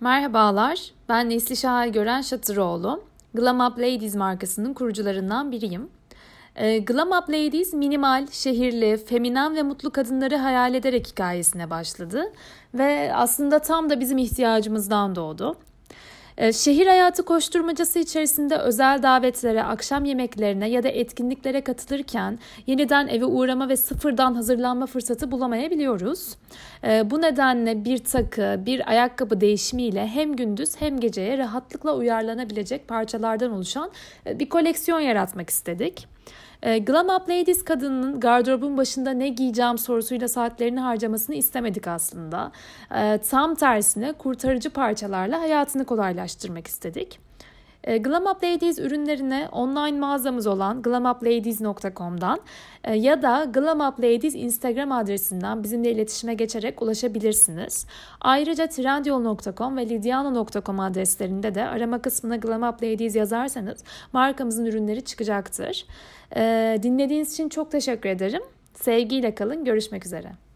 Merhabalar, ben Nesli Şahay Gören Şatıroğlu. Glam Up Ladies markasının kurucularından biriyim. Ee, Glam Up Ladies minimal, şehirli, feminen ve mutlu kadınları hayal ederek hikayesine başladı ve aslında tam da bizim ihtiyacımızdan doğdu. Ee, şehir hayatı koşturmacası içerisinde özel davetlere, akşam yemeklerine ya da etkinliklere katılırken yeniden eve uğrama ve sıfırdan hazırlanma fırsatı bulamayabiliyoruz. Ee, bu nedenle bir takı, bir ayakkabı değişimiyle hem gündüz hem geceye rahatlıkla uyarlanabilecek parçalardan oluşan e, bir koleksiyon yaratmak istedik. E, Glam Up Ladies kadının gardırobun başında ne giyeceğim sorusuyla saatlerini harcamasını istemedik aslında. E, tam tersine kurtarıcı parçalarla hayatını kolaylaştırmak istedik. E, Glam Up Ladies ürünlerine online mağazamız olan glamupladies.com'dan e, ya da Glam Up Ladies Instagram adresinden bizimle iletişime geçerek ulaşabilirsiniz. Ayrıca trendyol.com ve lidiano.com adreslerinde de arama kısmına Glam Up Ladies yazarsanız markamızın ürünleri çıkacaktır. E, dinlediğiniz için çok teşekkür ederim. Sevgiyle kalın. Görüşmek üzere.